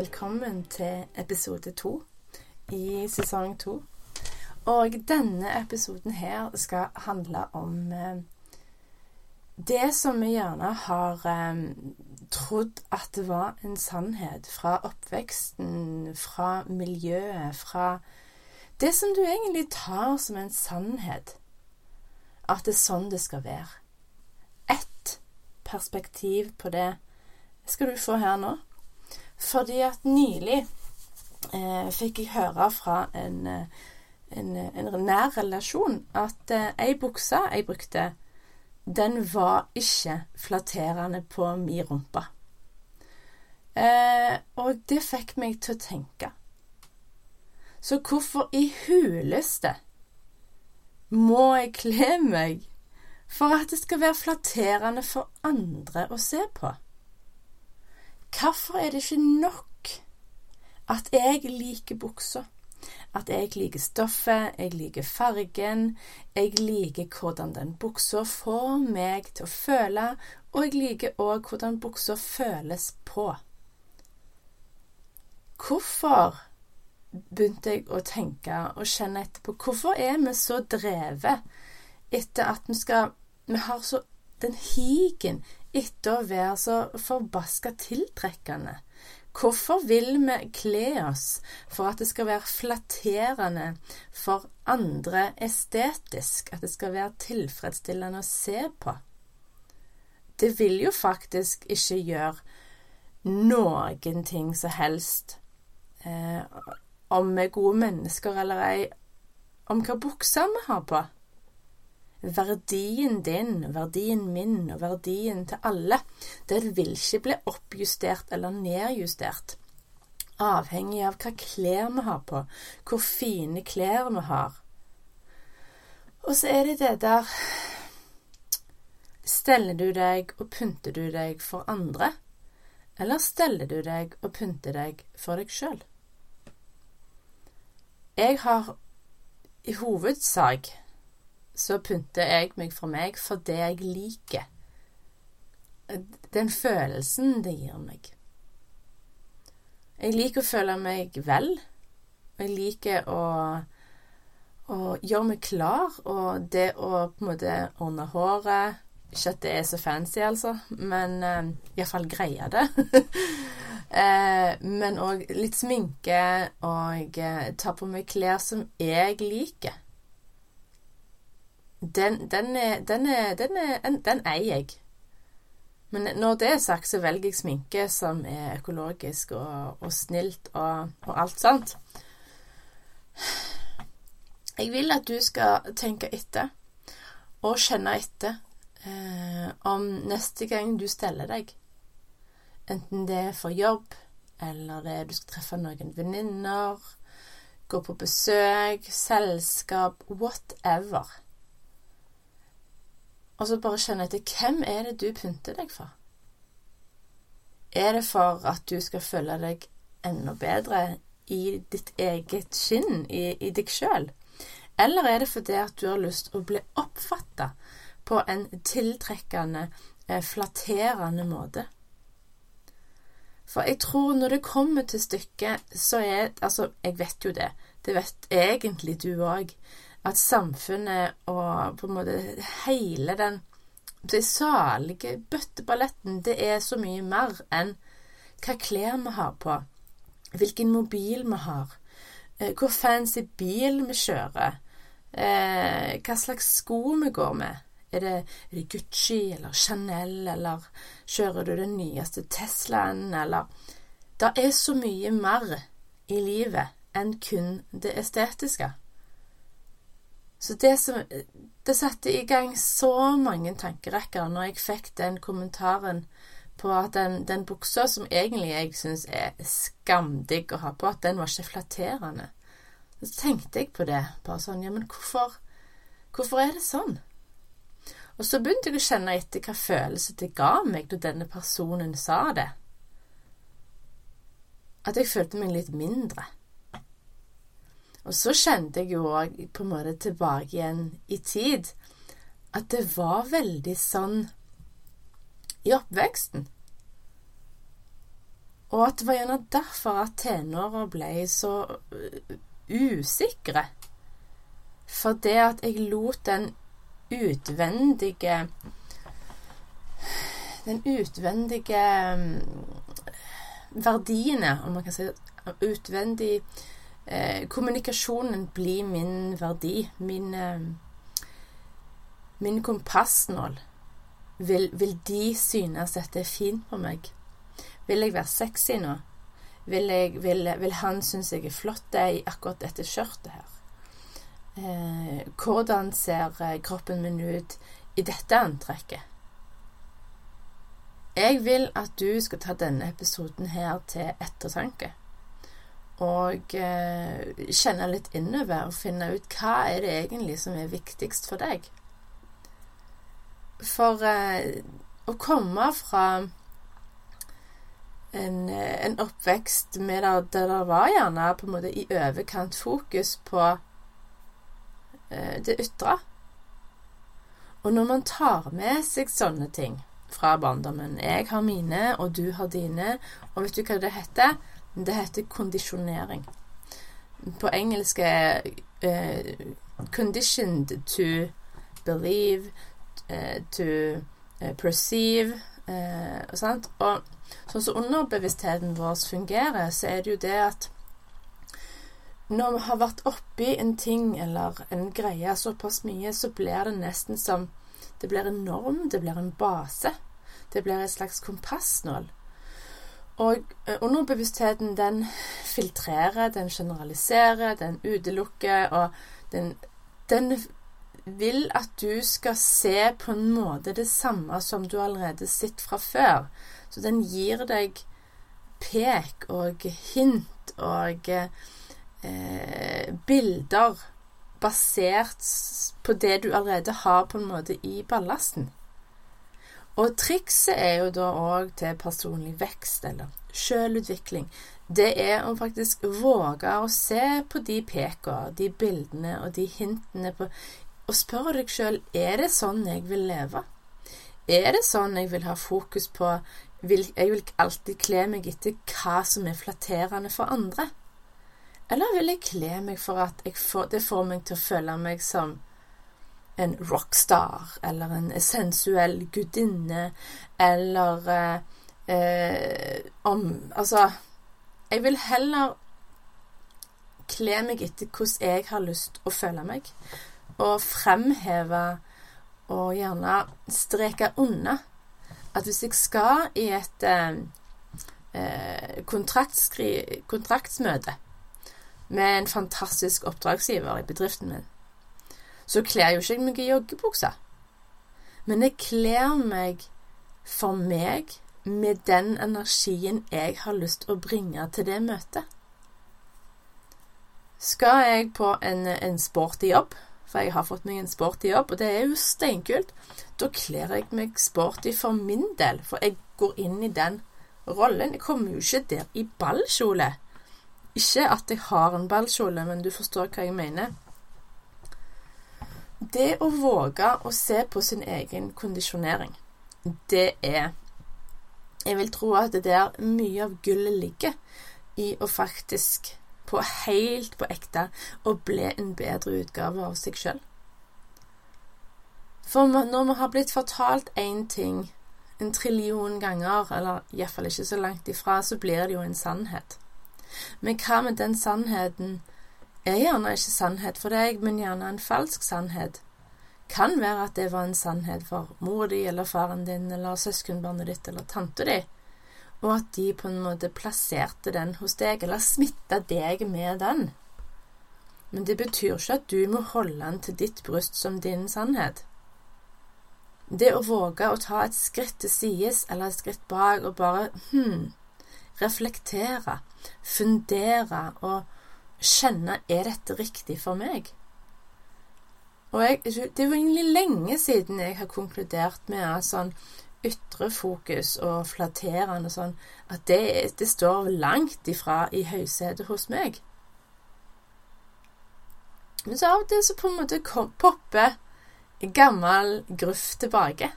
Velkommen til episode to i sesong to. Og denne episoden her skal handle om eh, det som vi gjerne har eh, trodd at det var en sannhet fra oppveksten, fra miljøet, fra det som du egentlig tar som en sannhet. At det er sånn det skal være. Ett perspektiv på det skal du få her nå. Fordi at nylig eh, fikk jeg høre fra en, eh, en, en nær relasjon at eh, ei bukse jeg brukte, den var ikke flatterende på mi rumpe. Eh, og det fikk meg til å tenke. Så hvorfor i huleste må jeg kle meg for at det skal være flatterende for andre å se på? Hvorfor er det ikke nok at jeg liker buksa? At jeg liker stoffet, jeg liker fargen, jeg liker hvordan den buksa får meg til å føle, og jeg liker òg hvordan buksa føles på. Hvorfor begynte jeg å tenke og kjenne etterpå Hvorfor er vi så drevet etter at vi skal Vi har så den higen etter å være så forbaska tiltrekkende? Hvorfor vil vi kle oss for at det skal være flatterende for andre estetisk, at det skal være tilfredsstillende å se på? Det vil jo faktisk ikke gjøre noen ting som helst eh, om vi er gode mennesker eller ei, om hva bukser vi har på verdien din, verdien min og verdien til alle, den vil ikke bli oppjustert eller nedjustert. Avhengig av hva klær vi har på, hvor fine klær vi har. Og så er det det der Steller du deg og pynter du deg for andre, eller steller du deg og pynter deg for deg sjøl? Jeg har i hovedsak så pynter jeg meg for meg for det jeg liker. Den følelsen det gir meg. Jeg liker å føle meg vel. Jeg liker å, å gjøre meg klar, og det å på en måte ordne håret Ikke at det er så fancy, altså, men uh, iallfall greie det. uh, men òg litt sminke, og uh, ta på meg klær som jeg liker den, den, er, den, er, den, er, den eier jeg. Men når det er sagt, så velger jeg sminke som er økologisk og, og snilt og, og, alt sånt. Jeg vil at du skal tenke etter og kjenne etter eh, om neste gang du steller deg. Enten det er for jobb, eller det er du skal treffe noen venninner, gå på besøk, selskap, whatever. Og så bare kjenne etter hvem er det du pynter deg for? Er det for at du skal føle deg enda bedre i ditt eget skinn, i, i deg sjøl? Eller er det fordi at du har lyst til å bli oppfatta på en tiltrekkende, eh, flatterende måte? For jeg tror når det kommer til stykket, så er Altså, jeg vet jo det. Det vet egentlig du òg at samfunnet og på en måte hele den det salige bøtteballetten, det er så mye mer enn hva klær vi har på, hvilken mobil vi har, eh, hvor fancy bil vi kjører, eh, hva slags sko vi går med. Er det, er det, Gucci eller Chanel, eller kjører du den nyeste Teslaen, eller Det er så mye mer i livet enn kun det estetiske. Så det som Det satte i gang så mange tankerekker når jeg fikk den kommentaren på at den, den buksa som egentlig jeg syns er skamdigg å ha på, at den var ikke flatterende. Så tenkte jeg på det. Bare sånn Ja, men hvorfor, hvorfor er det sånn? Og så begynte jeg å kjenne etter hva følelse det ga meg når denne personen sa det. At jeg følte meg litt mindre. Og så kjente jeg jo òg på en måte tilbake igjen i tid at det var veldig sånn i oppveksten. Og at det var gjerne derfor at tenåra ble så uh, usikre. For det at jeg lot den utvendige Den utvendige um, verdiene, om man kan si utvendig eh, Kommunikasjonen bli min verdi, min eh, min kompassnål. Vil, vil, de synes at det er fint på meg? Vil jeg være sexy nå? Vil, jeg, vil, vil han synes jeg er flott i akkurat dette skjørtet her? Eh, hvordan ser eh, kroppen min ut i dette antrekket? Jeg vil at du skal ta denne episoden her til ettertanke. Og eh, kjenne litt innover og finne ut hva er det egentlig som er viktigst for deg. For eh, å komme fra en, en oppvekst med der, der det var gjerne på en måte i overkant fokus på eh, det ytre. Og når man tar med seg sånne ting fra barndommen Jeg har mine, og du har dine. Og vet du hva det heter? Det heter kondisjonering. På engelsk er uh, 'conditioned to believe', uh, to eh, perceive uh, og. Og sånn som underbevisstheten vår fungerer, så er det jo det at når vi har vært oppi en ting eller en greie såpass mye, så blir det nesten som Det blir en norm, det blir en base. Det blir et slags kompassnål. Og underbevisstheten, den filtrerer, den generaliserer, den utelukker, og den, den vil at du skal se på en måte det samme som du allerede sitter fra før. Så den gir deg pek og hint og eh, bilder basert på det du allerede har på en måte i ballasten. Og trikset er jo da òg til personlig vekst eller sjølutvikling. Det er å faktisk våge å se på de pekene, de bildene og de hintene på og spørre deg sjøl er det sånn jeg vil leve. Er det sånn jeg vil ha fokus på vil, Jeg vil alltid kle meg etter hva som er flatterende for andre. Eller vil jeg kle meg for at får, det får meg til å føle meg som en rockstar, eller en sensuell gudinne, eller eh, eh, om Altså Jeg vil heller kle meg etter hvordan jeg har lyst å føle meg, og fremheve og gjerne streke unna at hvis jeg skal i et eh, eh kontraktsmøte med en fantastisk oppdragsgiver i bedriften min, så kler jo ikke meg i joggebukse. Men jeg kler meg for meg med den energien jeg har lyst til å bringe til det møtet. Skal jeg på en, en sporty jobb, for jeg har fått meg en sporty jobb, og det er jo steinkult. Da kler jeg meg sporty for min del, for jeg går inn i den rollen. Jeg kommer jo ikke der i ballkjole. Ikke at jeg har en ballkjole, men du forstår hva jeg mener. Det å våge å se på sin egen kondisjonering, det er Jeg vil tro at det der mye av gullet ligger i å faktisk på helt på ekte og bli en bedre utgave av seg sjøl. For når vi har blitt fortalt én ting en trillion ganger, eller iallfall ikke så langt ifra, så blir det jo en sannhet. Men hva med den sannheten er gjerne ikke sannhet for deg, men gjerne en falsk sannhet? Kan være at det var en sannhet for mor di eller faren din eller søskenbarnet ditt eller tante di og at de på en måte plasserte den hos deg, eller smitta deg med den. Men det betyr ikke at du må holde den til ditt bryst som din sannhet. det å våge å ta et skritt til sides eller et skritt bak og bare hmm, reflektere, fundere og kjenne er dette riktig for meg? Og jeg, Det er jo egentlig lenge siden jeg har konkludert med at sånn ytre fokus og flatterende sånn at det, det står langt ifra i høysetet hos meg. Men så av og til så på en måte kom, popper gammel gruff tilbake.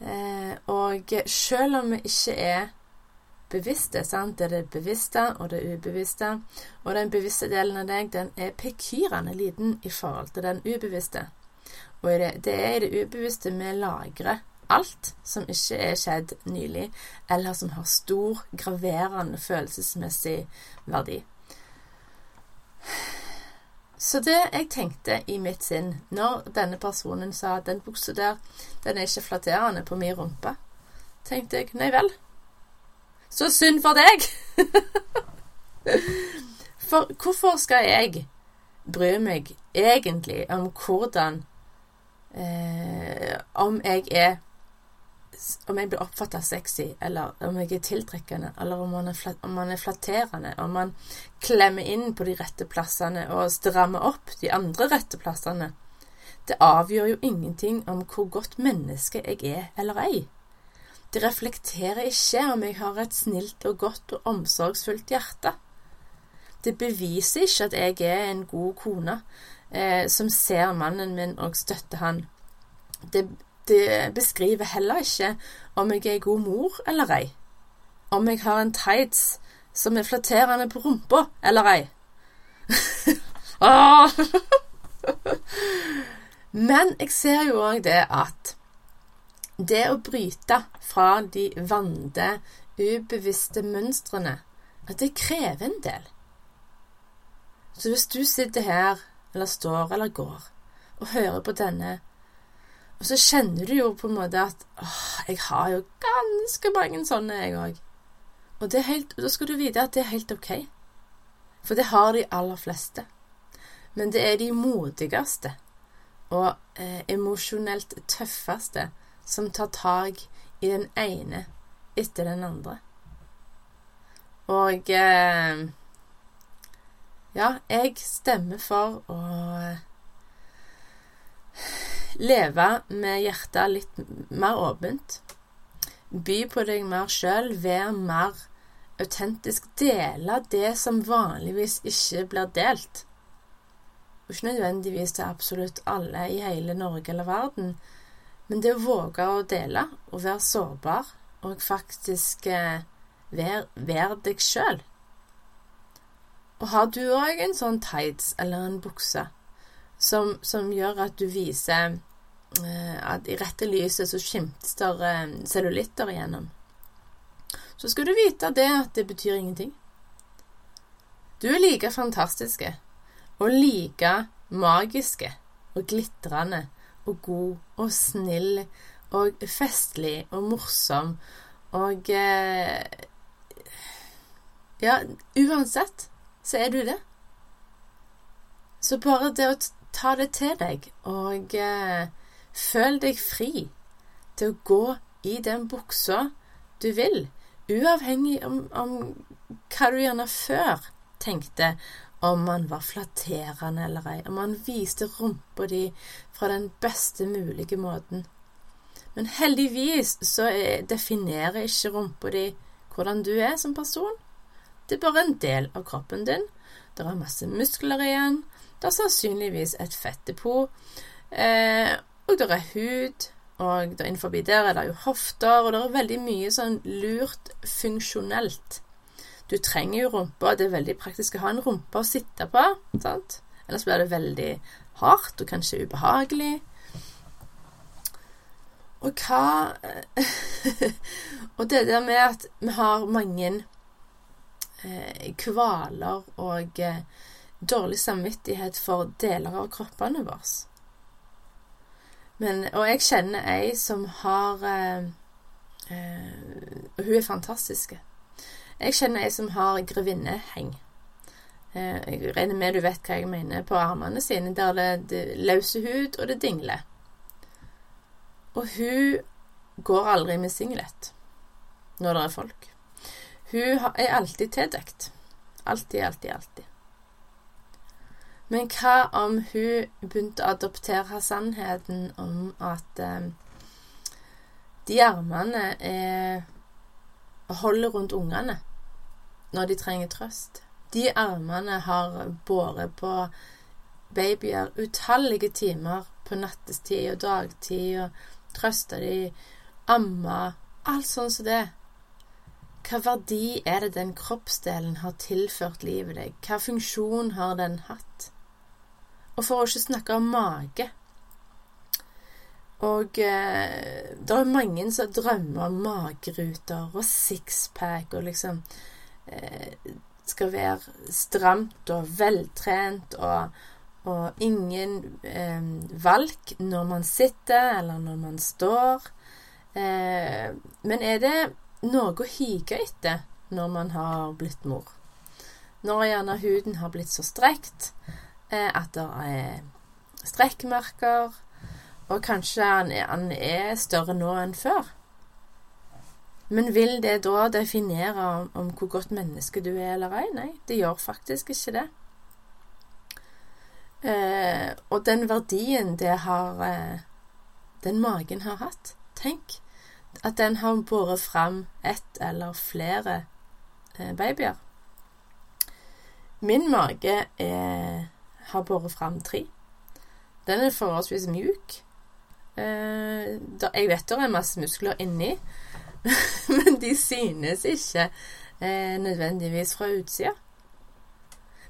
Eh, og selv om vi ikke er bevisste, sant? det er det bevisste og det ubevisste, og den bevisste delen av deg, den er pekyrende liten i forhold til den ubevisste. Og det, er i det ubevisste vi lagrer alt som ikke er skjedd nylig, eller som har stor, graverende følelsesmessig verdi. Så det jeg tenkte i mitt sinn når denne personen sa at den buksa der, den er ikke flatterende på min rumpe, tenkte jeg nei vel. Så synd for deg! for hvorfor skal jeg bry meg egentlig om hvordan eh, Om jeg er om jeg blir oppfatta sexy, eller om jeg er tiltrekkende, eller om man, er, om man er flatterende, om man klemmer inn på de rette plassene og strammer opp de andre rette plassene. Det avgjør jo ingenting om hvor godt menneske jeg er eller ei. Det reflekterer ikke om jeg har et snilt og godt og omsorgsfullt hjerte. Det beviser ikke at jeg er en god kone eh, som ser mannen min og støtter han. Det det beskriver heller ikke om jeg er god mor eller ei. Om jeg har en tights som er flatterende på rumpa eller ei. Ah! Men jeg ser jo òg det at det å bryte fra de vante, ubevisste mønstrene, at det krever en del. Så hvis du sitter her, eller står eller går, og hører på denne og så kjenner du jo på en måte at åh, jeg har jo ganske mange sånne, jeg òg. Og helt, da skal du vite at det er helt ok. For det har de aller fleste. Men det er de modigste og eh, emosjonelt tøffeste som tar tak i den ene etter den andre. Og eh, Ja, jeg stemmer for å Leve med hjertet litt mer åpent. By på deg mer sjøl. Vær mer autentisk. Dele det som vanligvis ikke blir delt. Og ikke nødvendigvis til absolutt alle i hele Norge eller verden, men det å våge å dele og være sårbar og faktisk eh, være, deg sjøl. Og har du òg en sånn tights eller en bukse som, som gjør at du viser Eh, at i rette lyset så skimtes det eh, cellulitter igjennom. Så skal du vite det at det betyr ingenting. Du er like fantastiske og like magiske og glitrende og god og snill og festlig og morsom og eh, Ja, uansett så er du det. Så bare det å ta det til deg og eh, Føl deg fri til å gå i den buksa du vil, uavhengig om, om hva du gjerne før tenkte om man var flatterende eller ei, om man viste rumpa di fra den beste mulige måten. Men heldigvis så er, definerer ikke rumpa di hvordan du er som person. Det er bare en del av kroppen din. Det er masse muskler igjen. Det er sannsynligvis et fettdepot. Eh, og det er hud, og der innenfor der er det jo hofter, og det er veldig mye sånn lurt funksjonelt. Du trenger jo rumpa, det er veldig praktisk å ha en rumpe å sitte på, sant? Ellers blir det veldig hardt og kanskje ubehagelig. Og hva Og det der med at vi har mange eh, kvaler og eh, dårlig samvittighet for deler av kroppene våre. Men, og jeg kjenner ei som har eh, eh, hun er fantastisk. Jeg kjenner ei som har grevinneheng. Eh, jeg regner med du vet hva jeg mener på armene sine, der det, det løse hud, og det dingler. Og hun går aldri med singlet når det er folk. Hun er alltid tildekt. Alltid, alltid, alltid. Men hva om hun begynte å adoptere sannheten om at eh, de armene er holder rundt ungene når de trenger trøst? De armene har båret på babyer utallige timer på nattestid og dagtid og trøsta de, amma, alt sånn som det. Hva verdi er det den kroppsdelen har tilført livet deg? Hva funksjon har den hatt? Og for å ikke snakke om mage. Og eh, det er mange som drømmer om mageruter og sixpack og liksom skal være stramt og veltrent og, og ingen eh, valk når man sitter eller når man står. Eh, men er det noe å hige etter når man har blitt mor? Når gjerne huden har blitt så strekt Eh, at det er strekkmerker, og kanskje han er, større nå enn før. Men vil det da definere om, om, hvor godt menneske du er eller ei? Nei, det gjør faktisk ikke det. Eh, og den verdien det har eh, den magen har hatt Tenk at den har båret fram ett eller flere eh, babyer. Min mage er har båret fram tre. Den er forholdsvis mjuk. Eh, jeg vet det er masse muskler inni, men de synes ikke eh, nødvendigvis fra utsida.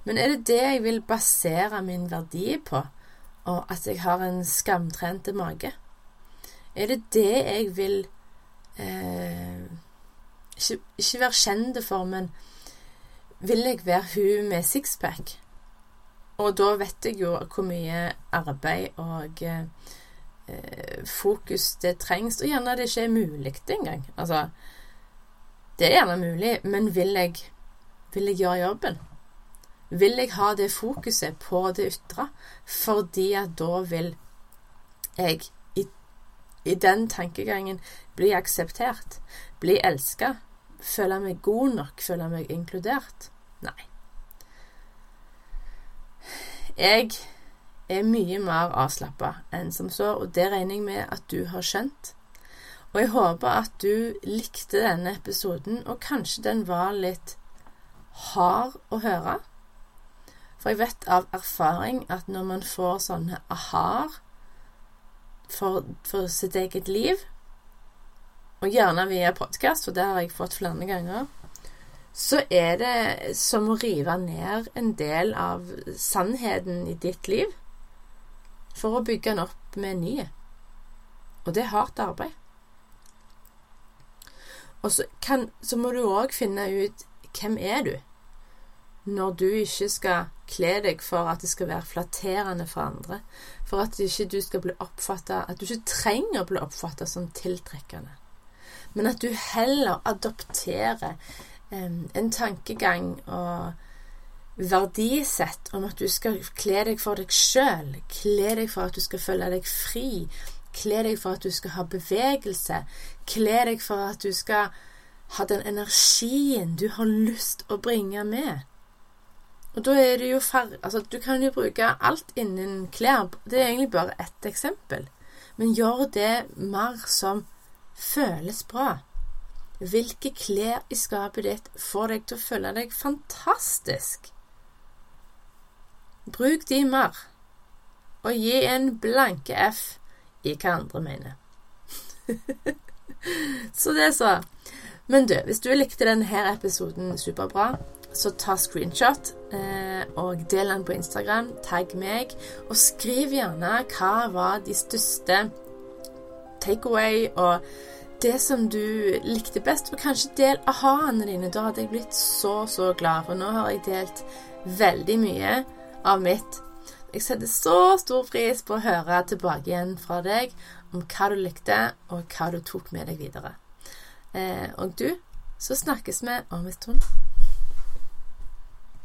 Men er det det jeg vil basere min verdi på, og at jeg har en skamtrente mage? Er det det jeg vil eh, ikke, ikke være kjent for, men vil jeg være hun med sixpack? Og da vet jeg jo hvor mye arbeid og eh, fokus det trengs, og gjerne det ikke er mulig engang. Altså, det er gjerne mulig, men vil jeg, vil jeg gjøre jobben? Vil jeg ha det fokuset på det ytre? Fordi at da vil jeg i, i den tankegangen bli akseptert, bli elska, føle meg god nok, føle meg inkludert. Nei. Jeg er mye mer avslappa enn som så, og det regner jeg med at du har skjønt. Og jeg håper at du likte denne episoden, og kanskje den var litt hard å høre. For jeg vet av erfaring at når man får sånne aha-er for, for, sitt eget liv, og gjerne via podkast, for det har jeg fått flere ganger, så er det som å rive ned en del av sannheten i ditt liv for å bygge den opp med en ny. Og det er hardt arbeid. Og så, kan, så må du òg finne ut hvem er du når du ikke skal kle deg for at det skal være flatterende for andre, for at ikke du skal bli At du ikke trenger å bli oppfatta som tiltrekkende, men at du heller adopterer en tankegang og verdisett om at du skal kle deg for deg sjøl, kle deg for at du skal føle deg fri, kle deg for at du skal ha bevegelse, kle deg for at du skal ha den energien du har lyst å bringe med. Og da er det jo færre Altså, du kan jo bruke alt innen klær. Det er egentlig bare ett eksempel. Men gjør det mer som føles bra. Hvilke klær i skapet ditt får deg til å føle deg fantastisk? Bruk de mer, og gi en blanke F i hva andre mener. så det, så. Men du, hvis du likte denne episoden superbra, så ta screenshot eh, og del den på Instagram. Tagg meg, og skriv gjerne hva var de største takeaway og det som du likte best, og kanskje del aha-ene dine. Da hadde jeg blitt så, så glad, for nå har jeg delt veldig mye av mitt. Jeg setter så stor pris på å høre tilbake igjen fra deg om hva du likte, og hva du tok med deg videre. Eh, og du, så snakkes vi om en stund.